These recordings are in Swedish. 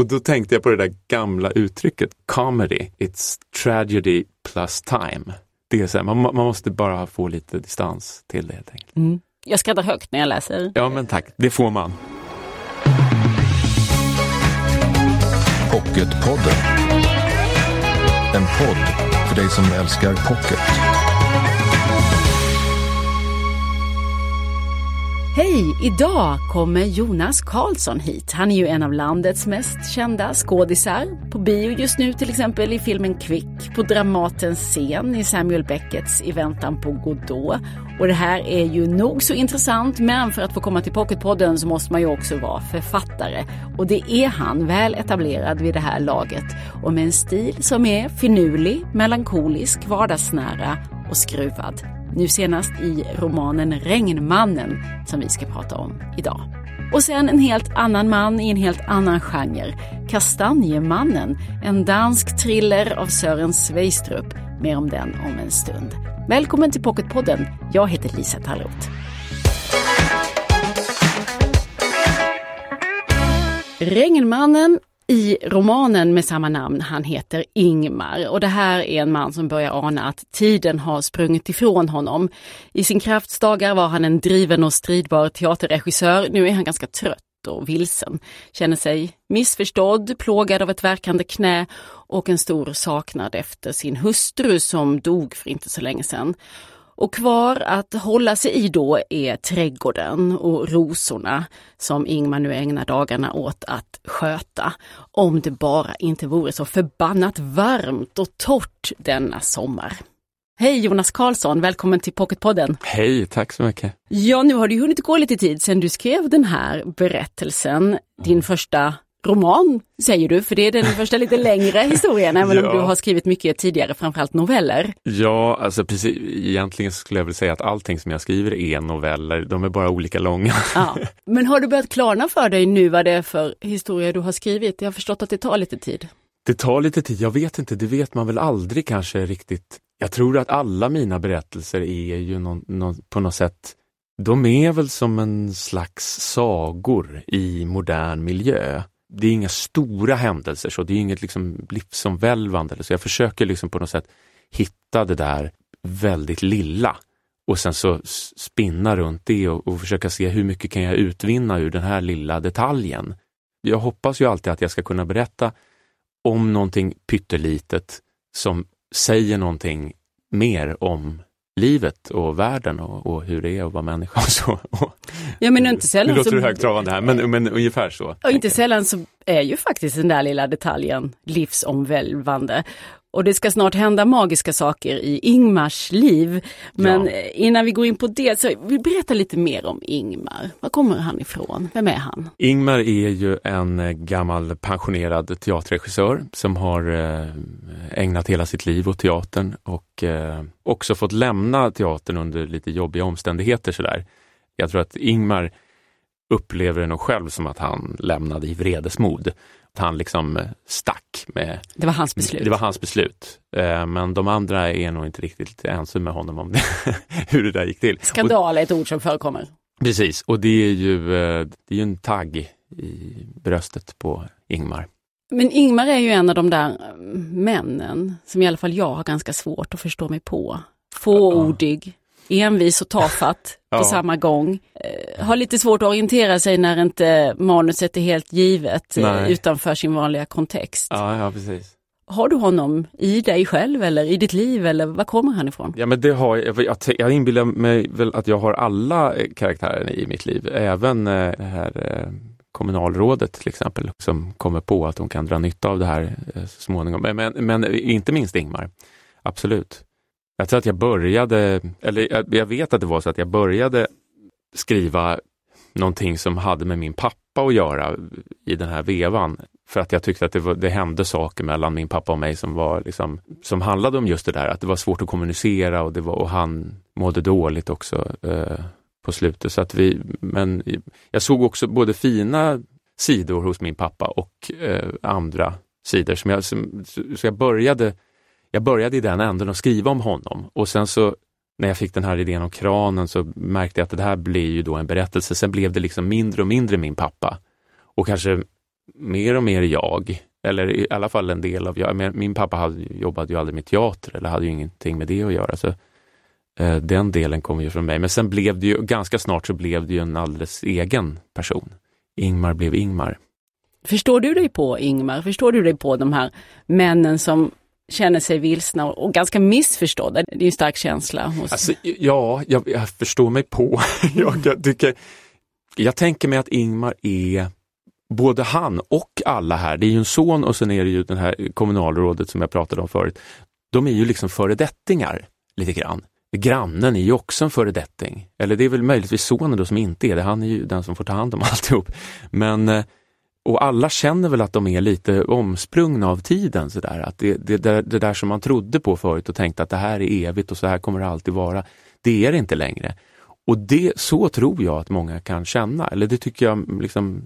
Och då tänkte jag på det där gamla uttrycket, comedy, it's tragedy plus time. Det är så här, man, man måste bara få lite distans till det helt enkelt. Mm. Jag skrattar högt när jag läser. Ja men tack, det får man. Pocketpodden. En podd för dig som älskar pocket. Hej! Idag kommer Jonas Karlsson hit. Han är ju en av landets mest kända skådisar. På bio just nu till exempel i filmen Quick, på Dramatens scen i Samuel Becketts I väntan på Godot. Och det här är ju nog så intressant, men för att få komma till Pocketpodden så måste man ju också vara författare. Och det är han, väl etablerad vid det här laget. Och med en stil som är finurlig, melankolisk, vardagsnära och skruvad. Nu senast i romanen Regnmannen som vi ska prata om idag. Och sen en helt annan man i en helt annan genre. Kastanjemannen, en dansk thriller av Sören Sveistrup. Mer om den om en stund. Välkommen till Pocketpodden. Jag heter Lisa Tallroth. Regnmannen i romanen med samma namn, han heter Ingmar och det här är en man som börjar ana att tiden har sprungit ifrån honom. I sin kraftsdagar var han en driven och stridbar teaterregissör. Nu är han ganska trött och vilsen, känner sig missförstådd, plågad av ett verkande knä och en stor saknad efter sin hustru som dog för inte så länge sedan. Och kvar att hålla sig i då är trädgården och rosorna som Ingmar nu ägnar dagarna åt att sköta. Om det bara inte vore så förbannat varmt och torrt denna sommar. Hej Jonas Karlsson, välkommen till Pocketpodden. Hej, tack så mycket. Ja, nu har det hunnit gå lite tid sedan du skrev den här berättelsen, din första roman säger du, för det är den första lite längre historien, även ja. om du har skrivit mycket tidigare, framförallt noveller. Ja, alltså precis, egentligen skulle jag vilja säga att allting som jag skriver är noveller, de är bara olika långa. Ja. Men har du börjat klarna för dig nu vad det är för historia du har skrivit? Jag har förstått att det tar lite tid. Det tar lite tid, jag vet inte, det vet man väl aldrig kanske riktigt. Jag tror att alla mina berättelser är ju någon, någon, på något sätt de är väl som en slags sagor i modern miljö det är inga stora händelser, så det är inget liksom livsomvälvande. Så jag försöker liksom på något sätt hitta det där väldigt lilla och sen så spinna runt det och, och försöka se hur mycket kan jag utvinna ur den här lilla detaljen. Jag hoppas ju alltid att jag ska kunna berätta om någonting pyttelitet som säger någonting mer om livet och världen och, och, hur det är att vara människa. Och så. Ja, men inte sällan nu låter det högtravande här, men, men ungefär så. Och inte sällan så är ju faktiskt den där lilla detaljen livsomvälvande. Och det ska snart hända magiska saker i Ingmars liv. Men ja. innan vi går in på det, så vi berätta lite mer om Ingmar. Var kommer han ifrån? Vem är han? Ingmar är ju en eh, gammal pensionerad teaterregissör som har eh, ägnat hela sitt liv åt teatern och eh, också fått lämna teatern under lite jobbiga omständigheter sådär. Jag tror att Ingmar upplever det nog själv som att han lämnade i vredesmod han liksom eh, stack med... Det var hans beslut? Det var hans beslut. Eh, men de andra är nog inte riktigt ense med honom om det, hur det där gick till. Skandal är ett ord som förekommer. Precis, och det är ju, eh, det är ju en tagg i bröstet på Ingmar. Men Ingmar är ju en av de där männen som i alla fall jag har ganska svårt att förstå mig på. Fåordig, envis och tafatt ja. på samma gång. Eh, har lite svårt att orientera sig när inte manuset är helt givet eh, utanför sin vanliga kontext. Ja, ja, precis. Har du honom i dig själv eller i ditt liv eller var kommer han ifrån? Ja men det har jag, jag, jag inbillar mig väl att jag har alla eh, karaktärer i mitt liv, även eh, det här eh, kommunalrådet till exempel, som kommer på att de kan dra nytta av det här så småningom. Men, men inte minst Ingmar, absolut. Jag tror att jag började, eller jag vet att det var så att jag började skriva någonting som hade med min pappa att göra i den här vevan. För att jag tyckte att det, var, det hände saker mellan min pappa och mig som, var liksom, som handlade om just det där att det var svårt att kommunicera och, det var, och han mådde dåligt också eh, på slutet. Så att vi, men jag såg också både fina sidor hos min pappa och eh, andra sidor. Som jag, som, så jag började jag började i den änden att skriva om honom och sen så när jag fick den här idén om kranen så märkte jag att det här blir ju då en berättelse. Sen blev det liksom mindre och mindre min pappa. Och kanske mer och mer jag. Eller i alla fall en del av jag. Min pappa hade, jobbade ju aldrig med teater eller hade ju ingenting med det att göra. Så eh, Den delen kom ju från mig. Men sen blev det ju, ganska snart så blev det ju en alldeles egen person. Ingmar blev Ingmar. Förstår du dig på Ingmar? Förstår du dig på de här männen som känner sig vilsna och ganska missförstådda? Det är en stark känsla. Hos... Alltså, ja, jag, jag förstår mig på. jag, jag, tycker, jag tänker mig att Ingmar är både han och alla här, det är ju en son och sen är det ju det här kommunalrådet som jag pratade om förut. De är ju liksom föredettingar lite grann. Grannen är ju också en föredetting. Eller det är väl möjligtvis sonen då som inte är det, han är ju den som får ta hand om alltihop. Men eh, och alla känner väl att de är lite omsprungna av tiden. Så där. Att det, det, det, det där som man trodde på förut och tänkte att det här är evigt och så här kommer det alltid vara. Det är det inte längre. Och det, så tror jag att många kan känna, eller det tycker jag liksom,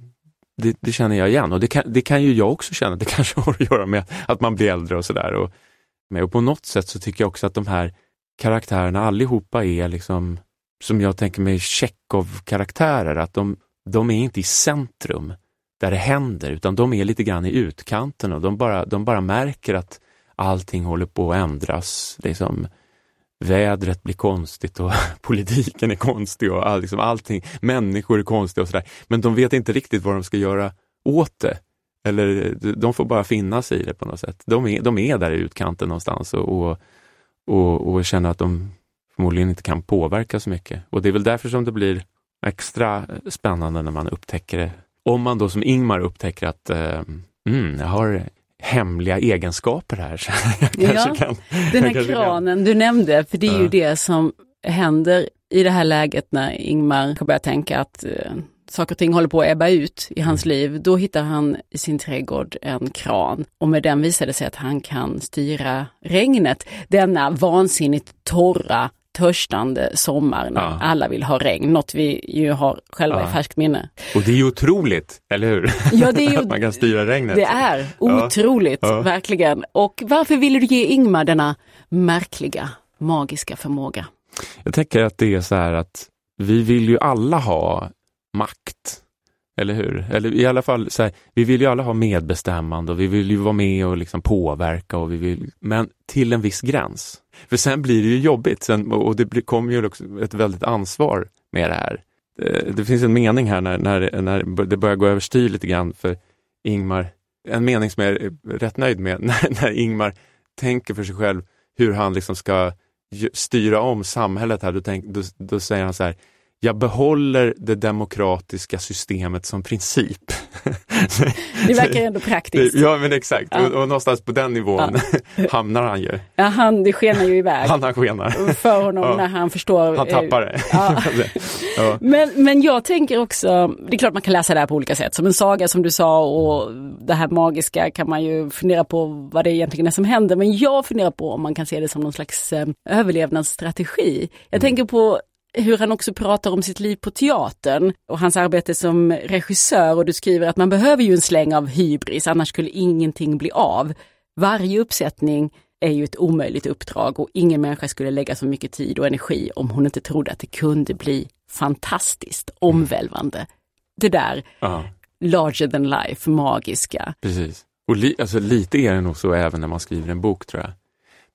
det, det känner jag igen och det kan, det kan ju jag också känna, det kanske har att göra med att man blir äldre och sådär. Och, och på något sätt så tycker jag också att de här karaktärerna allihopa är liksom, som jag tänker mig, Tjechov-karaktärer, att de, de är inte i centrum där det händer, utan de är lite grann i utkanten och de bara, de bara märker att allting håller på att ändras. Liksom, vädret blir konstigt och politiken är konstig och all, liksom allting, människor är konstiga och sådär. Men de vet inte riktigt vad de ska göra åt det. Eller de får bara finna sig i det på något sätt. De är, de är där i utkanten någonstans och, och, och, och känner att de förmodligen inte kan påverka så mycket. Och det är väl därför som det blir extra spännande när man upptäcker det om man då som Ingmar upptäcker att eh, mm, jag har hemliga egenskaper här. Så jag ja, kan, den här kranen kan. du nämnde, för det är ju det som händer i det här läget när Ingmar börjar tänka att eh, saker och ting håller på att ebba ut i hans mm. liv. Då hittar han i sin trädgård en kran och med den visar det sig att han kan styra regnet. Denna vansinnigt torra törstande sommar när ja. alla vill ha regn, något vi ju har själva ja. i färskt minne. Och det är ju otroligt, eller hur? Ja, det är ju, man kan styra regnet. Det är otroligt, ja. verkligen. Och varför ville du ge Ingmar denna märkliga, magiska förmåga? Jag tänker att det är så här att vi vill ju alla ha makt. Eller hur? Eller i alla fall, så här, vi vill ju alla ha medbestämmande och vi vill ju vara med och liksom påverka, och vi vill, men till en viss gräns. För sen blir det ju jobbigt sen, och det kommer ju också ett väldigt ansvar med det här. Det, det finns en mening här när, när, när det börjar gå överstyr lite grann för Ingmar. En mening som jag är eh, rätt nöjd med, när, när Ingmar tänker för sig själv hur han liksom ska styra om samhället här, då, tänk, då, då säger han så här, jag behåller det demokratiska systemet som princip. Det verkar ändå praktiskt. Ja men exakt, ja. Och, och någonstans på den nivån ja. hamnar han ju. Ja, han, det skenar ju iväg. Han, han skenar. För honom ja. när han förstår. Han tappar det. Ja. men, men jag tänker också, det är klart man kan läsa det här på olika sätt. Som en saga som du sa och det här magiska kan man ju fundera på vad det egentligen är som händer. Men jag funderar på om man kan se det som någon slags eh, överlevnadsstrategi. Jag mm. tänker på hur han också pratar om sitt liv på teatern och hans arbete som regissör och du skriver att man behöver ju en släng av hybris, annars skulle ingenting bli av. Varje uppsättning är ju ett omöjligt uppdrag och ingen människa skulle lägga så mycket tid och energi om hon inte trodde att det kunde bli fantastiskt, omvälvande. Det där Aha. larger than life, magiska. Precis. Och li alltså, lite är det nog så även när man skriver en bok tror jag.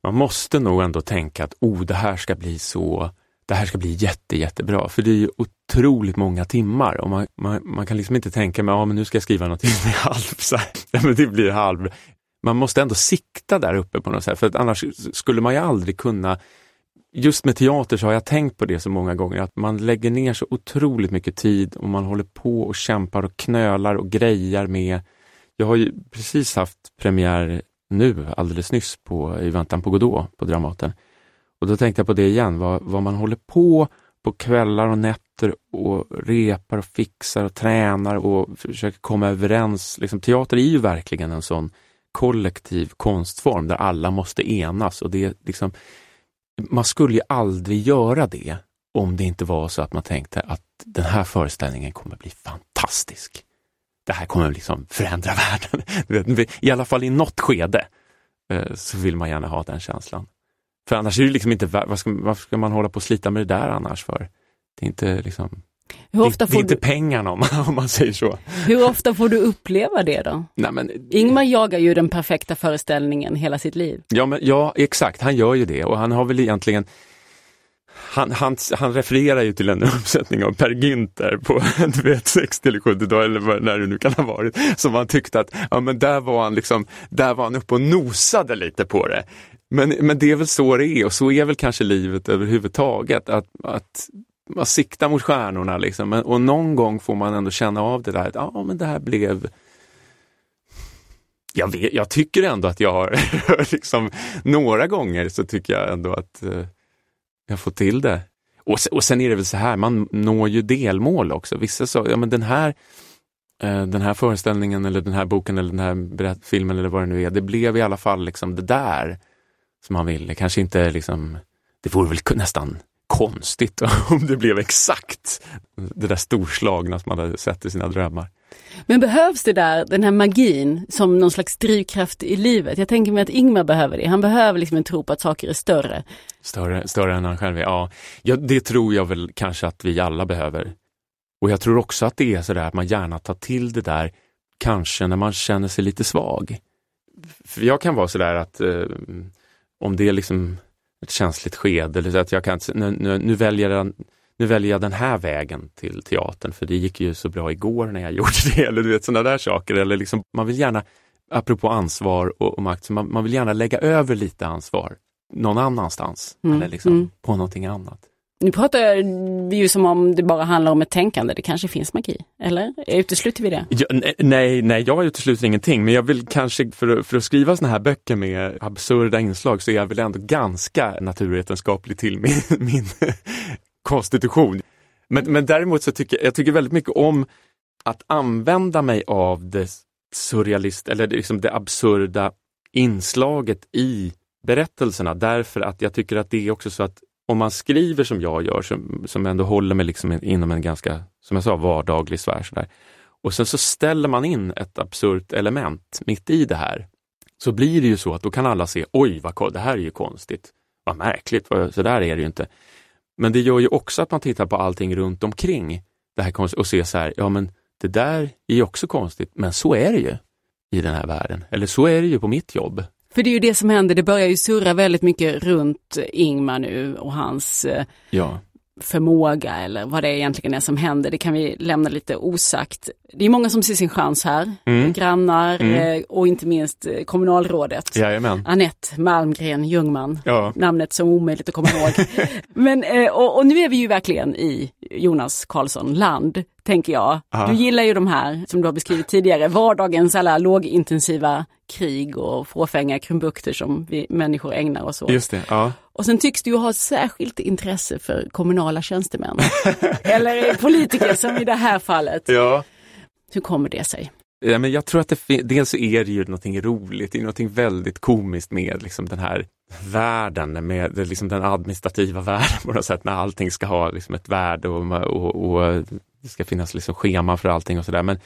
Man måste nog ändå tänka att oh, det här ska bli så det här ska bli jätte, jättebra. För det är ju otroligt många timmar och man, man, man kan liksom inte tänka mig, ja men nu ska jag skriva någonting som är halv, så här. men det blir halv. Man måste ändå sikta där uppe på något sätt, för att annars skulle man ju aldrig kunna Just med teater så har jag tänkt på det så många gånger, att man lägger ner så otroligt mycket tid och man håller på och kämpar och knölar och grejar med. Jag har ju precis haft premiär nu, alldeles nyss, på I väntan på Godot på Dramaten. Och då tänkte jag på det igen, vad, vad man håller på på kvällar och nätter och repar och fixar och tränar och försöker komma överens. Liksom, teater är ju verkligen en sån kollektiv konstform där alla måste enas och det är liksom, man skulle ju aldrig göra det om det inte var så att man tänkte att den här föreställningen kommer bli fantastisk. Det här kommer liksom förändra världen. I alla fall i något skede eh, så vill man gärna ha den känslan. För annars är det liksom inte, vad ska, vad ska man hålla på och slita med det där annars för? Det är inte liksom... Hur ofta, det, det är inte du, pengarna om, om man säger så. hur ofta får du uppleva det då? Nej, men, Ingmar jagar ju den perfekta föreställningen hela sitt liv. Ja, men, ja, exakt, han gör ju det och han har väl egentligen han, han, han refererar ju till en uppsättning av Per Günther på du vet, 60 eller 70 dagar eller när det nu kan ha varit. Som han tyckte att, ja men där var han liksom, där var han uppe och nosade lite på det. Men, men det är väl så det är och så är väl kanske livet överhuvudtaget. Att, att man siktar mot stjärnorna liksom. Men, och någon gång får man ändå känna av det där, att ja men det här blev jag, vet, jag tycker ändå att jag har, liksom, några gånger så tycker jag ändå att eh, jag får till det. Och, och sen är det väl så här, man når ju delmål också. Vissa så, ja men den här, eh, den här föreställningen eller den här boken eller den här berätt, filmen eller vad det nu är, det blev i alla fall liksom det där som man ville. Kanske inte liksom, det vore väl nästan konstigt om det blev exakt det där storslagna som man hade sett i sina drömmar. Men behövs det där, den här magin som någon slags drivkraft i livet? Jag tänker mig att Ingmar behöver det. Han behöver liksom en tro på att saker är större. Större, större än han själv är, ja. ja. Det tror jag väl kanske att vi alla behöver. Och jag tror också att det är sådär att man gärna tar till det där, kanske när man känner sig lite svag. För jag kan vara sådär att eh, om det är liksom ett känsligt skede, eller så att jag kan, nu, nu, nu, väljer jag, nu väljer jag den här vägen till teatern, för det gick ju så bra igår när jag gjorde det, eller du vet sådana där saker. Eller liksom, man vill gärna, apropå ansvar och, och makt, så man, man vill gärna lägga över lite ansvar någon annanstans, Mm, eller liksom mm. på någonting annat. Nu pratar vi ju som om det bara handlar om ett tänkande. Det kanske finns magi, eller? Utesluter vi det? Ja, nej, nej, jag utesluter ingenting, men jag vill kanske, för, att- för att skriva såna här böcker med absurda inslag, så är jag väl ändå ganska naturvetenskaplig till min, min konstitution. Men, men däremot så tycker jag tycker väldigt mycket om att använda mig av det surrealist, eller liksom det absurda inslaget i berättelserna, därför att jag tycker att det är också så att om man skriver som jag gör, som, som ändå håller mig liksom inom en ganska, som jag sa, vardaglig sfär, sådär. och sen så ställer man in ett absurt element mitt i det här, så blir det ju så att då kan alla se, oj, vad, det här är ju konstigt, vad märkligt, vad, så där är det ju inte. Men det gör ju också att man tittar på allting runt omkring det här och ser så här, ja men det där är ju också konstigt, men så är det ju i den här världen, eller så är det ju på mitt jobb. För det är ju det som händer. Det börjar ju surra väldigt mycket runt Ingmar nu och hans eh, Ja, förmåga eller vad det egentligen är som händer. Det kan vi lämna lite osagt. Det är många som ser sin chans här. Mm. Grannar Mm. eh, och inte minst eh, kommunalrådet. jajamän. Anette Malmgren Ljungman. Ja. Namnet som omöjligt att komma ihåg. Men, och, och nu är vi ju verkligen i Jonas Karlsson land, tänker jag. Aha. Du gillar ju de här, som du har beskrivit tidigare, vardagens alla lågintensiva krig och fåfänga krumbukter som vi människor ägnar oss åt. Just det, ja. Och sen tycks du ju ha ett särskilt intresse för kommunala tjänstemän. Eller politiker som i det här fallet. ja. Hur kommer det sig? Ja, men jag tror att det, dels är det ju någonting roligt, det är någonting väldigt komiskt med liksom den här världen, med det, liksom den administrativa världen på något sätt, när allting ska ha liksom ett värde och, och, och det ska finnas liksom schema för allting och sådär. Men,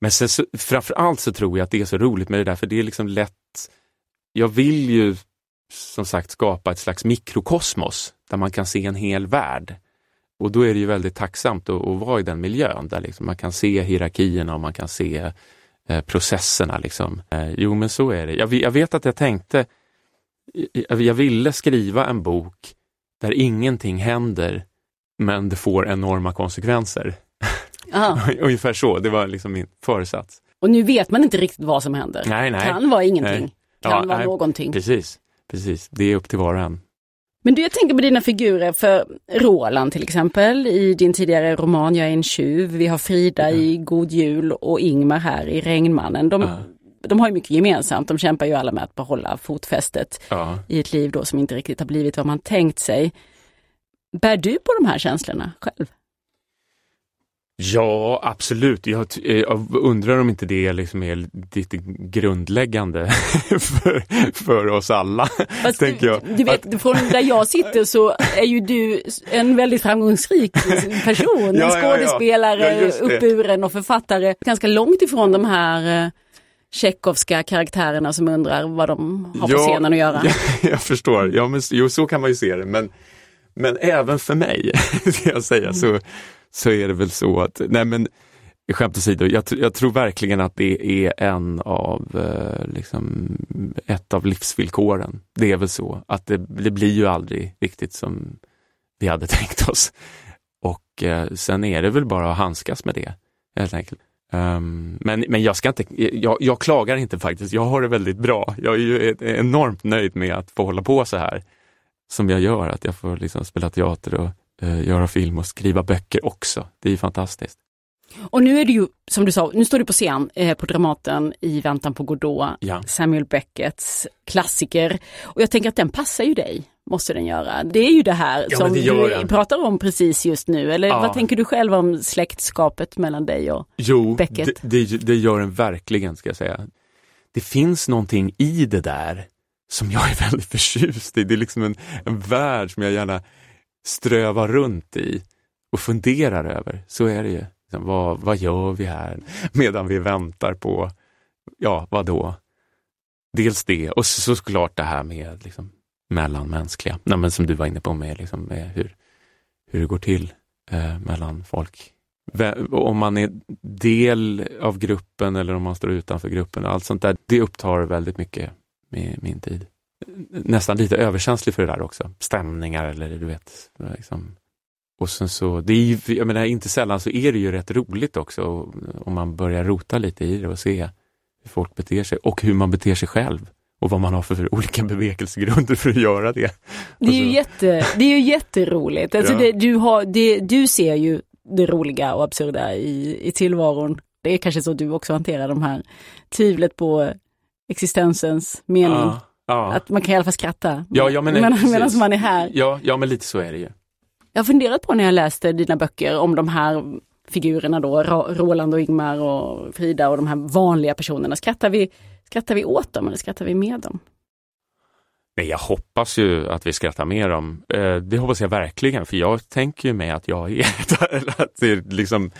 men sen så, framförallt så tror jag att det är så roligt med det där, för det är liksom lätt, jag vill ju som sagt skapa ett slags mikrokosmos där man kan se en hel värld. Och då är det ju väldigt tacksamt att, att vara i den miljön där liksom man kan se hierarkierna och man kan se eh, processerna. Liksom. Eh, jo, men så är det. Jag, jag vet att jag tänkte, jag, ville skriva en bok där ingenting händer, men det får enorma konsekvenser. Ungefär så, det var liksom min föresats. Och nu vet man inte riktigt vad som händer. Nej, nej. Kan vara ingenting. Nej. Kan Ja, vara nej, någonting. Precis, precis. Det är upp till var och en. Men du, jag tänker på dina figurer, för Roland till exempel i din tidigare roman Jag är en tjuv, vi har Frida i God jul och Ingmar här i Regnmannen. De, Ja. De har ju mycket gemensamt, de kämpar ju alla med att behålla fotfästet Ja. i ett liv då som inte riktigt har blivit vad man tänkt sig. Bär du på de här känslorna själv? Ja, absolut. Jag, eh, jag undrar om inte det liksom är lite grundläggande för, för oss alla. Fast tänker du, jag. du vet, från där jag sitter så är ju du en väldigt framgångsrik person. Ja, en ja, ja. skådespelare, Ja, uppburen och författare. Ganska långt ifrån de här tjeckovska karaktärerna som undrar vad de har på scenen att göra. Jag, jag förstår. Ja, men, jo, så kan man ju se det. Men, men även för mig, ska jag säga, så, så är det väl så att, nej men skämt åsido, jag, jag tror verkligen att det är en av, eh, liksom, ett av livsvillkoren. Det är väl så att det, det blir ju aldrig riktigt som vi hade tänkt oss. Och eh, sen är det väl bara att handskas med det, helt enkelt. Um, men, men jag ska inte, jag, jag, klagar inte faktiskt, jag har det väldigt bra. Jag är ju enormt nöjd med att få hålla på så här som jag gör, att jag får liksom spela teater och uh, göra film och skriva böcker också. Det är ju fantastiskt. Och nu är du ju, som du sa, nu står du på scen eh, på Dramaten i Väntan på Godot, ja. Samuel Becketts klassiker. Och jag tänker att den passar ju dig, måste den göra. Det är ju det här ja, som det du pratar om precis just nu, eller ja. vad tänker du själv om släktskapet mellan dig och jo, Beckett? Jo, det, det, det gör den verkligen, ska jag säga. Det finns någonting i det där som jag är väldigt förtjust i. Det är liksom en, en värld som jag gärna strövar runt i och funderar över. Så är det ju. Liksom, vad, vad gör vi här medan vi väntar på, ja, vad då? Dels det och så, såklart det här med liksom, mellanmänskliga, Nej, men som du var inne på med, liksom, med hur, hur det går till eh, mellan folk. Om man är del av gruppen eller om man står utanför gruppen, allt sånt där, det upptar väldigt mycket med min tid. Nästan lite överkänslig för det där också, stämningar eller du vet, liksom, och sen så, det är jag menar inte sällan så är det ju rätt roligt också om man börjar rota lite i det och se hur folk beter sig och hur man beter sig själv och vad man har för olika bevekelsegrunder för att göra det. Det är ju, jätte, det är ju jätteroligt. Alltså ja. det, du, har, det, du ser ju det roliga och absurda i, i tillvaron. Det är kanske så du också hanterar de här tvivlet på existensens mening. Ja, ja. Att man kan i alla fall skratta ja, ja, men, medan man är här. Ja, ja, men lite så är det ju. Jag har funderat på när jag läste dina böcker om de här figurerna då, Roland och Ingmar och Frida och de här vanliga personerna. Skrattar vi, skrattar vi åt dem eller skrattar vi med dem? Nej, jag hoppas ju att vi skrattar med dem. Eh, det hoppas jag verkligen, för jag tänker ju mig att jag är att det, liksom,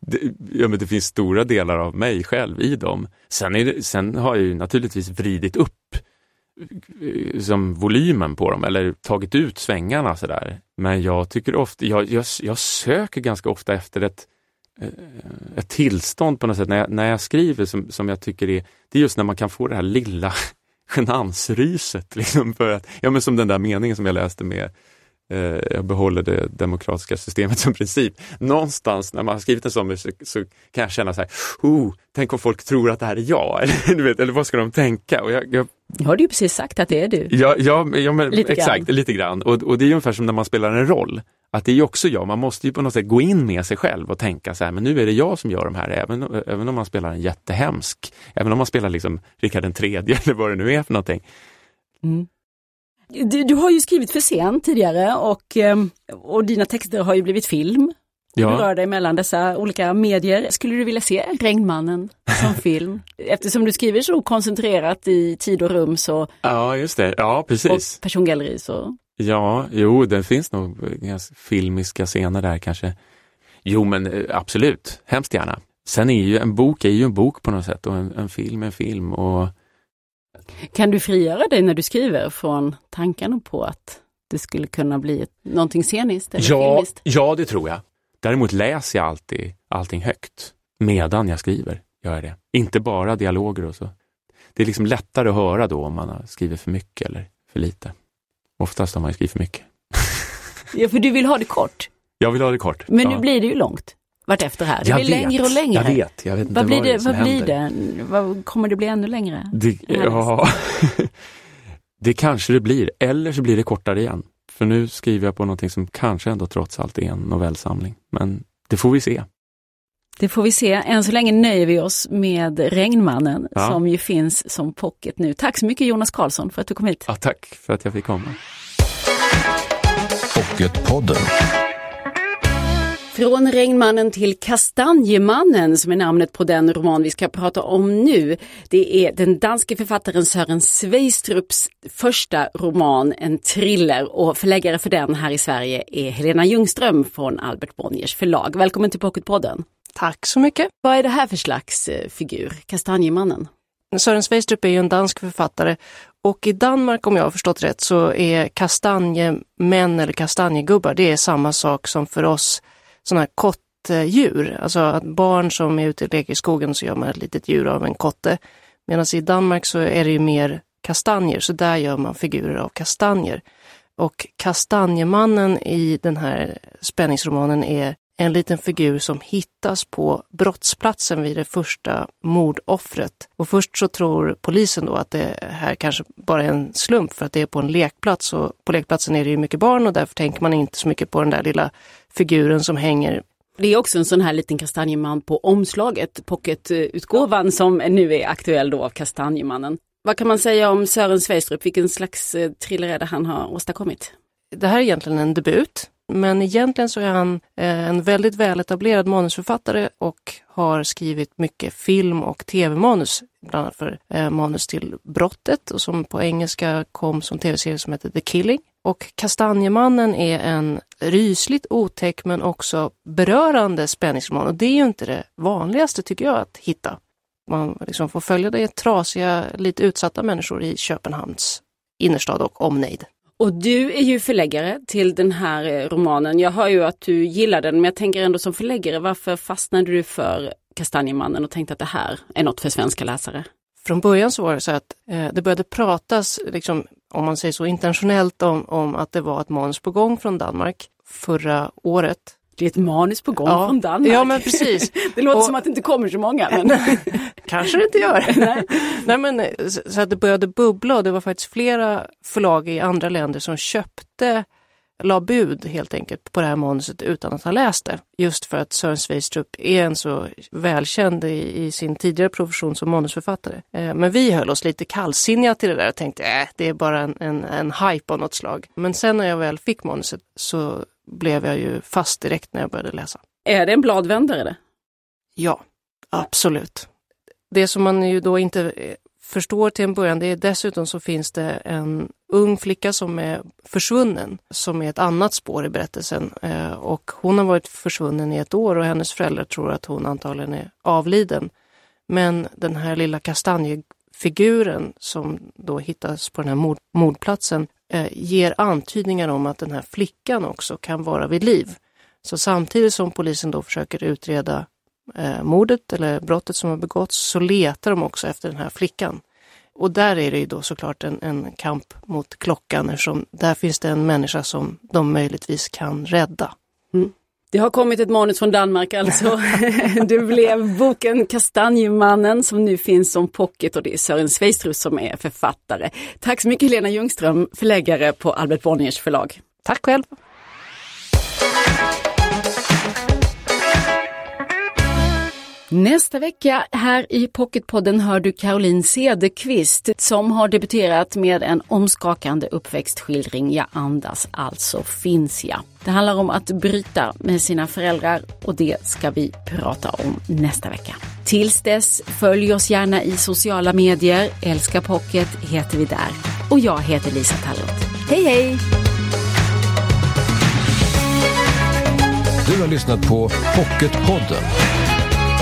det, ja, men det finns stora delar av mig själv i dem. Sen, det, sen har jag ju naturligtvis vridit upp eh, som volymen på dem eller tagit ut svängarna sådär. Men jag tycker ofta, jag, jag, jag söker ganska ofta efter ett, ett tillstånd på något sätt när jag, när jag skriver som, som jag tycker är, det är just när man kan få det här lilla genansryset. Liksom för att, ja, men som den där meningen som jag läste med eh, jag behåller det demokratiska systemet som princip. Någonstans när man har skrivit en sån musik så kan jag känna så här, oh, tänk om folk tror att det här är jag, eller, du vet, eller vad ska de tänka? Och jag, jag nu har du ju precis sagt att det är du. Ja, ja, ja men, lite exakt, grann. lite grann. Och, och det är ungefär som när man spelar en roll. Att det är också jag, man måste ju på något sätt gå in med sig själv och tänka så här, men nu är det jag som gör de här, även, även om man spelar en jättehemsk, även om man spelar liksom Rikard den tredje eller vad det nu är för någonting. Mm. Du, du, har ju skrivit för scen tidigare och, ehm, och dina texter har ju blivit film. Ja. Du rör dig mellan dessa olika medier. Skulle du vilja se Regnmannen som film? Eftersom du skriver så koncentrerat i tid och rum så... Ja, just det. Ja, precis. Och persongalleri så... Ja, jo, det finns nog filmiska scener där kanske. Jo, men eh, absolut, hemskt gärna. Sen är ju en bok är ju en bok på något sätt och en, en film är en film. Och... Kan du frigöra dig när du skriver från tankarna på att det skulle kunna bli någonting sceniskt? Eller ja, filmiskt? ja, det tror jag. Däremot läser jag alltid allting högt medan jag skriver. Gör jag det. Inte bara dialoger och så. Det är liksom lättare att höra då om man har skrivit för mycket eller för lite. Oftast har man skrivit för mycket. ja, för du vill ha det kort. Jag vill ha det kort. Men ja. nu blir det ju långt vartefter här. Det jag blir vet, längre och längre. Jag vet, jag vet inte vad blir vad det, vad blir det? Vad, kommer det bli ännu längre? Det, ja, det kanske det blir. Eller så blir det kortare igen. För nu skriver jag på någonting som kanske ändå trots allt är en novellsamling. Men det får vi se. Det får vi se. Än så länge nöjer vi oss med Regnmannen ja. som ju finns som pocket nu. Tack så mycket Jonas Karlsson för att du kom hit. Ja, tack för att jag fick komma. Pocketpodden. Från Regnmannen till Kastanjemannen som är namnet på den roman vi ska prata om nu. Det är den danske författaren Sören Sveistrups första roman, en thriller och förläggare för den här i Sverige är Helena Ljungström från Albert Bonniers förlag. Välkommen till Pocketpodden. Tack så mycket. Vad är det här för slags eh, figur, Kastanjemannen? Sören Sveistrup är ju en dansk författare och i Danmark, om jag har förstått rätt, så är kastanjemän eller kastanjegubbar, det är samma sak som för oss sådana här litet eh, djur. Alltså att barn som är ute och leker i skogen så gör man ett litet djur av en kotte. Medan i Danmark så är det ju mer kastanjer, så där gör man figurer av kastanjer. Och Kastanjemannen i den här spänningsromanen är en liten figur som hittas på brottsplatsen vid det första mordoffret. Och först så tror polisen då att det här kanske bara är en slump för att det är på en lekplats och på lekplatsen är det ju mycket barn och därför tänker man inte så mycket på den där lilla figuren som hänger det är också en sån här liten kastanjeman på omslaget, pocketutgåvan som nu är aktuell då av Kastanjemannen. Vad kan man säga om Sören Sveistrup? Vilken slags eh, thriller är det han har åstadkommit? Det här är egentligen en debut, men egentligen så är han eh, en väldigt väletablerad manusförfattare och har skrivit mycket film och tv-manus, bland annat för eh, manus till Brottet och som på engelska kom som tv-serie som heter The Killing. Och Kastanjemannen är en rysligt otäck men också berörande spänningsroman och det är ju inte det vanligaste tycker jag att hitta. Man liksom får följa det trasiga, lite utsatta människor i Köpenhamns innerstad och omnejd. Och du är ju förläggare till den här eh, romanen. Jag hör ju att du gillar den, men jag tänker ändå som förläggare, varför fastnade du för Kastanjemannen och tänkte att det här är något för svenska läsare? Från början så var det så att eh, det började pratas, liksom, om man säger så internationellt om, om att det var ett manus på gång från Danmark förra året. Det är ett manus på gång ja. från Danmark. Ja, men precis. det låter och, som att det inte kommer så många. Men... Kanske det inte gör. Nej. Nej, men, så att det började bubbla och det var faktiskt flera förlag i andra länder som köpte la bud helt enkelt på det här manuset utan att ha läst det. Just för att Sören Sveistrup är en så välkänd i, i, sin tidigare profession som manusförfattare. Eh, men vi höll oss lite kallsinniga till det där och tänkte äh, det är bara en, en, en hype av något slag. Men sen när jag väl fick manuset så blev jag ju fast direkt när jag började läsa. Är det en bladvändare? Det? Ja, absolut. Det som man ju då inte förstår till en början, det är dessutom så finns det en ung flicka som är försvunnen, som är ett annat spår i berättelsen. Eh, och hon har varit försvunnen i ett år och hennes föräldrar tror att hon antagligen är avliden. Men den här lilla figuren som då hittas på den här mord, mordplatsen eh, ger antydningar om att den här flickan också kan vara vid liv. Så samtidigt som polisen då försöker utreda eh, mordet eller brottet som har begåtts så letar de också efter den här flickan. Och där är det ju då såklart en, en kamp mot klockan eftersom där finns det en människa som de möjligtvis kan rädda. Mm. Det har kommit ett manus från Danmark alltså. det blev boken Kastanjemannen som nu finns som pocket och det är Sören Sveistrup som är författare. Tack så mycket Helena Ljungström, förläggare på Albert Bonniers förlag. Tack själv! Nästa vecka här i Pocketpodden hör du Caroline Cederqvist som har debuterat med en omskakande uppväxtskildring Jag andas, alltså finns jag. Det handlar om att bryta med sina föräldrar och det ska vi prata om nästa vecka. Tills dess, följ oss gärna i sociala medier. Älska Pocket heter vi där. Och jag heter Lisa Tallroth. Hej hej! Du har lyssnat på Pocketpodden.